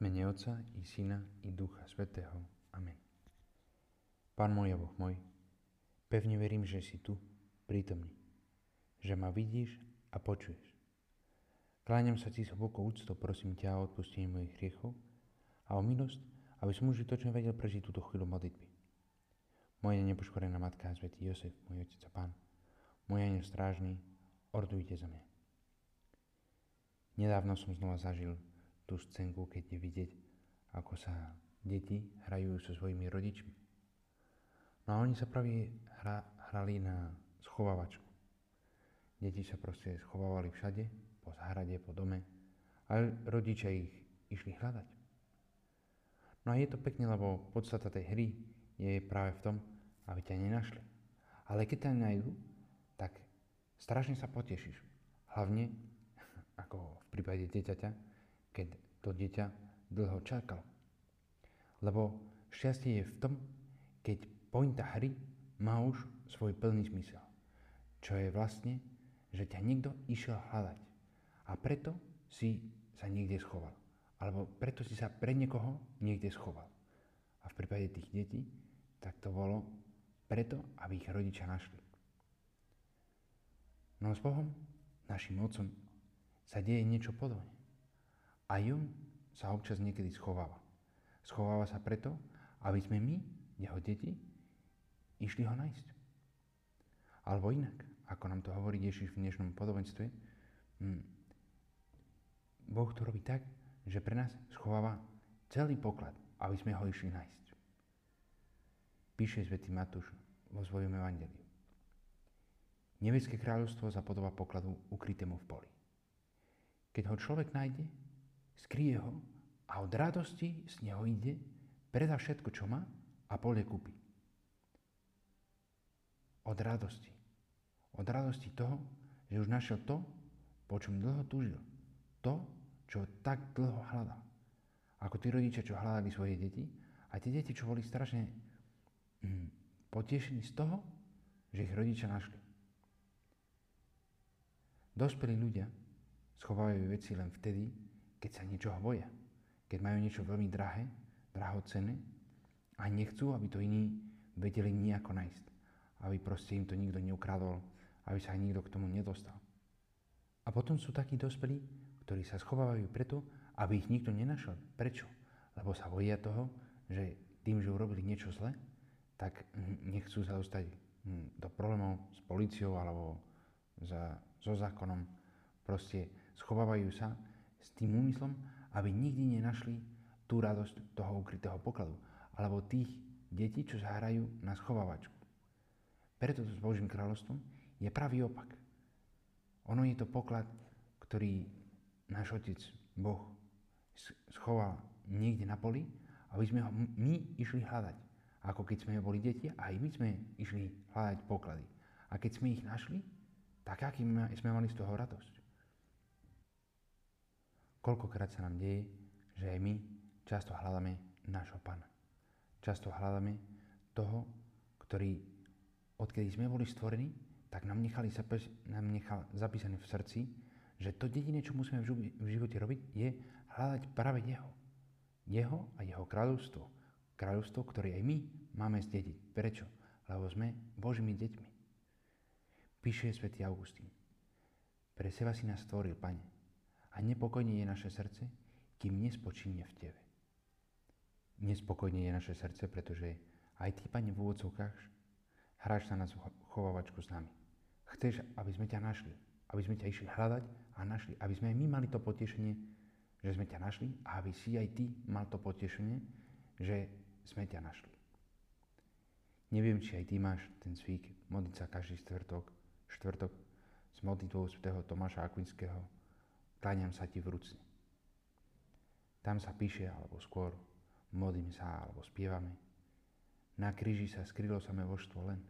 mene Otca i Syna i Ducha Svetého. Amen. Pán môj a Boh môj, pevne verím, že si tu, prítomný, že ma vidíš a počuješ. Kláňam sa ti s hlbokou úctou, prosím ťa o odpustenie mojich hriechov a o milosť, aby som užitočne vedel prežiť túto chvíľu modlitby. Moja nepoškorená matka, svätý Josef, môj otec a pán, môj aniel strážny, ordujte za mňa. Nedávno som znova zažil tú scénku, keď je vidieť, ako sa deti hrajú so svojimi rodičmi. No a oni sa praví hra, hrali na schovávačku. Deti sa proste schovávali všade, po záhrade, po dome, ale rodičia ich išli hľadať. No a je to pekne, lebo podstata tej hry je práve v tom, aby ťa nenašli. Ale keď ťa nájdu, tak strašne sa potešíš. Hlavne, ako v prípade dieťaťa, keď to dieťa dlho čakalo. Lebo šťastie je v tom, keď pointa hry má už svoj plný zmysel. Čo je vlastne, že ťa niekto išiel hľadať. A preto si sa niekde schoval. Alebo preto si sa pre niekoho niekde schoval. A v prípade tých detí, tak to bolo preto, aby ich rodičia našli. No s Bohom, našim Otcom, sa deje niečo podobné. A on sa občas niekedy schováva. Schováva sa preto, aby sme my, jeho deti, išli ho nájsť. Alebo inak, ako nám to hovorí Ježiš v dnešnom podobenstve, hm, Boh to robí tak, že pre nás schováva celý poklad, aby sme ho išli nájsť. Píše svätý Matúš vo svojom evangeliu. Nebeské kráľovstvo zapodoba pokladu ukrytému v poli. Keď ho človek nájde, skrie ho a od radosti z neho ide, predá všetko, čo má a pole kúpi. Od radosti. Od radosti toho, že už našiel to, po čom dlho túžil. To, čo tak dlho hľadal. Ako tí rodičia, čo hľadali svoje deti a tie deti, čo boli strašne mm, potešení z toho, že ich rodičia našli. Dospelí ľudia schovávajú veci len vtedy, keď sa niečoho boja, keď majú niečo veľmi drahé, drahocené a nechcú, aby to iní vedeli nejako nájsť. Aby proste im to nikto neukradol, aby sa nikto k tomu nedostal. A potom sú takí dospelí, ktorí sa schovávajú preto, aby ich nikto nenašel. Prečo? Lebo sa boja toho, že tým, že urobili niečo zle, tak nechcú sa dostať hm, do problémov s policiou alebo za, so zákonom. Proste schovávajú sa s tým úmyslom, aby nikdy nenašli tú radosť toho ukrytého pokladu, alebo tých detí, čo zahrajú na schovávačku. Preto s Božím kráľovstvom je pravý opak. Ono je to poklad, ktorý náš Otec, Boh, schoval niekde na poli, aby sme ho my išli hľadať. Ako keď sme boli deti, aj my sme išli hľadať poklady. A keď sme ich našli, tak aký sme mali z toho radosť. Koľkokrát sa nám deje, že aj my často hľadáme nášho Pána. Často hľadáme toho, ktorý, odkedy sme boli stvorení, tak nám, nechali nám nechal zapísané v srdci, že to jediné, čo musíme v živote robiť, je hľadať práve Jeho. Jeho a Jeho kráľovstvo. Kráľovstvo, ktoré aj my máme zdediť. Prečo? Lebo sme Božími deťmi. Píše svätý Augustín. Pre seba si nás stvoril, Pane, a nepokojne je naše srdce, kým nespočíne v Tebe. Nespokojne je naše srdce, pretože aj Ty, Pane, v úvodzovkách hráš na chovávačku s nami. Chceš, aby sme ťa našli, aby sme ťa išli hľadať a našli, aby sme aj my mali to potešenie, že sme ťa našli a aby si aj Ty mal to potešenie, že sme ťa našli. Neviem, či aj Ty máš ten zvyk modliť sa každý štvrtok, štvrtok s modlitbou svätého Tomáša Akvinského, kláňam sa ti v ruci. Tam sa píše, alebo skôr modlím sa, alebo spievame. Na kríži sa skrylo samé vožstvo len.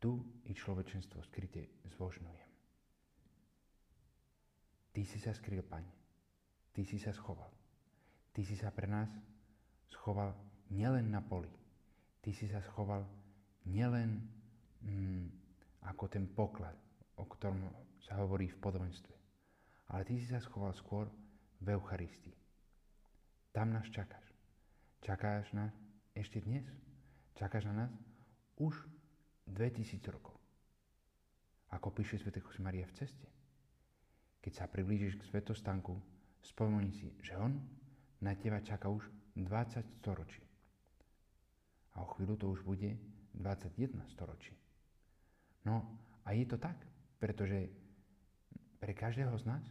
Tu i človečenstvo skryte zbožňujem. Ty si sa skryl, Pane. Ty si sa schoval. Ty si sa pre nás schoval nielen na poli. Ty si sa schoval nielen mm, ako ten poklad, o ktorom sa hovorí v podobenstve ale ty si sa schoval skôr v Eucharistii. tam nás čakáš. Čakáš nás ešte dnes. Čakáš na nás už 2000 rokov. Ako píše Sv. José Maria v ceste. Keď sa priblížiš k svetostanku, spomenul si, že on na teba čaká už 20 storočí. A o chvíľu to už bude 21 storočí. No a je to tak, pretože pre každého z nás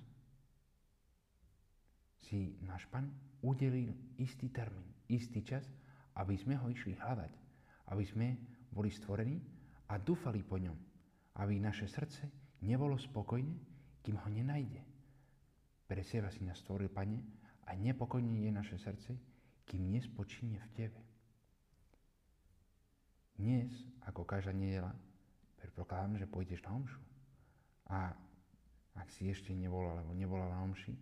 si náš Pán udelil istý termín, istý čas, aby sme ho išli hľadať, aby sme boli stvorení a dúfali po ňom, aby naše srdce nebolo spokojné, kým ho nenajde. Pre seba si nás stvoril, Pane, a nepokojne je naše srdce, kým nespočíne v Tebe. Dnes, ako každá nedela, predpokladám, že pôjdeš na omšu. A ak si ešte nebol alebo nebola na omši,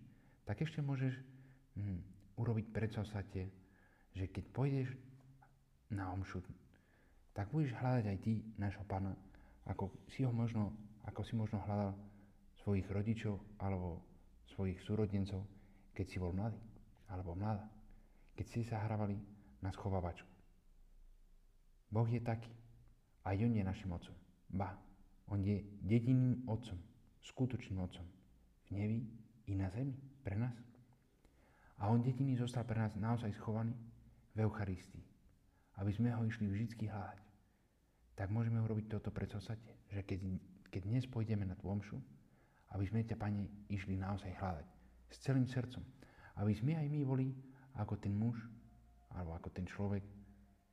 tak ešte môžeš hm, urobiť predstavsatie, že keď pôjdeš na omšu, tak budeš hľadať aj ty nášho pána, ako si ho možno, ako si možno hľadal svojich rodičov alebo svojich súrodencov, keď si bol mladý alebo mladá, keď si sa hrávali na schovávačku. Boh je taký. Aj on je našim otcom. Ba, on je jedinným otcom, skutočným otcom v nebi i na zemi pre nás. A on jediný zostal pre nás naozaj schovaný v Eucharistii, aby sme ho išli vždy hľadať. Tak môžeme urobiť toto predstavstate, že keď, keď dnes pôjdeme na tú omšu, aby sme ťa, Pane, išli naozaj hľadať s celým srdcom. Aby sme aj my boli ako ten muž, alebo ako ten človek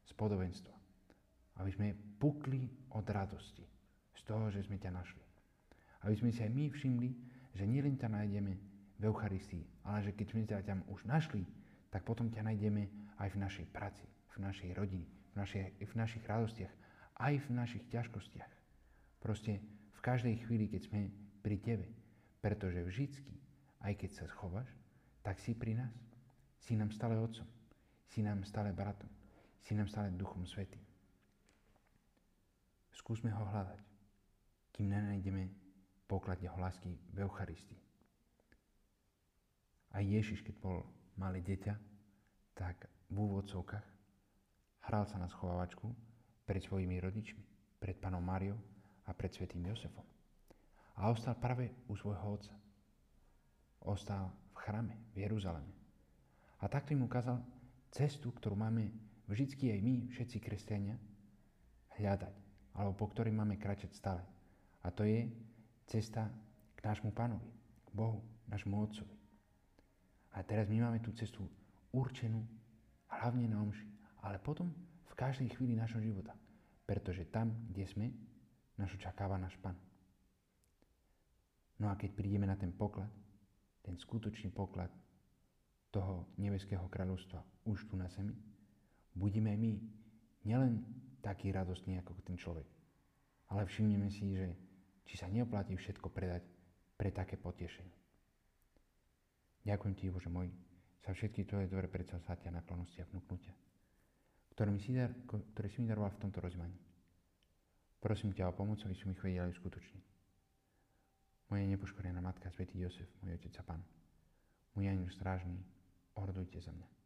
z podobenstva. Aby sme pukli od radosti z toho, že sme ťa našli. Aby sme si aj my všimli, že nielen ťa nájdeme v Eucharistii, ale že keď sme ťa tam už našli, tak potom ťa nájdeme aj v našej práci, v našej rodine, v, našej, v našich radostiach, aj v našich ťažkostiach. Proste v každej chvíli, keď sme pri Tebe. Pretože vždycky, aj keď sa schováš, tak si pri nás. Si nám stále Otcom. Si nám stále bratom. Si nám stále Duchom Svetým. Skúsme ho hľadať, kým nenájdeme poklad jeho lásky v Eucharistii. A Ježiš, keď bol malé dieťa, tak v úvodzovkách hral sa na schovávačku pred svojimi rodičmi, pred panom Máriou a pred svetým Josefom. A ostal práve u svojho otca. Ostal v chrame v Jeruzaleme. A takto im ukázal cestu, ktorú máme vždycky aj my, všetci kresťania, hľadať, alebo po ktorej máme kračať stále. A to je cesta k nášmu pánovi, k Bohu, nášmu Otcovi. A teraz my máme tú cestu určenú hlavne na omši, ale potom v každej chvíli našho života. Pretože tam, kde sme, nás očakáva náš Pán. No a keď prídeme na ten poklad, ten skutočný poklad toho nebeského kráľovstva už tu na zemi, budeme my nielen taký radostný ako ten človek, ale všimneme si, že či sa neoplatí všetko predať pre také potešenie. Ďakujem Ti, Bože môj, za všetky Tvoje dobré predsavzatia, naklonosti a vnúknutia, ktoré, si ktoré si mi daroval v tomto rozmaní. Prosím ťa o pomoc, aby som ich vedel uskutočniť. Moja nepoškorená Matka, Svetý Josef, môj Otec a Pán, môj aniel strážny, ordujte za mňa.